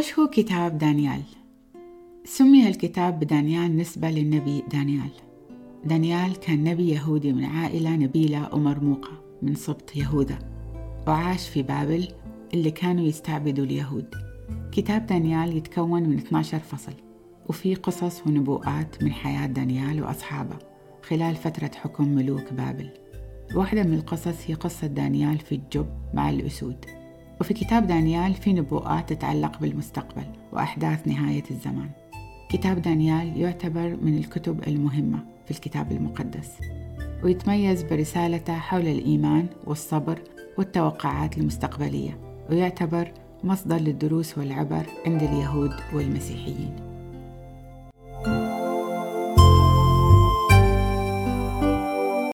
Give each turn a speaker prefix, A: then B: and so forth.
A: وش هو كتاب دانيال؟ سمي الكتاب بدانيال نسبة للنبي دانيال. دانيال كان نبي يهودي من عائلة نبيلة ومرموقة من سبط يهوذا وعاش في بابل اللي كانوا يستعبدوا اليهود. كتاب دانيال يتكون من 12 فصل وفيه قصص ونبوءات من حياة دانيال وأصحابه خلال فترة حكم ملوك بابل. واحدة من القصص هي قصة دانيال في الجب مع الأسود. وفي كتاب دانيال في نبوءات تتعلق بالمستقبل وأحداث نهاية الزمان. كتاب دانيال يعتبر من الكتب المهمة في الكتاب المقدس ويتميز برسالته حول الإيمان والصبر والتوقعات المستقبلية ويعتبر مصدر للدروس والعبر عند اليهود والمسيحيين.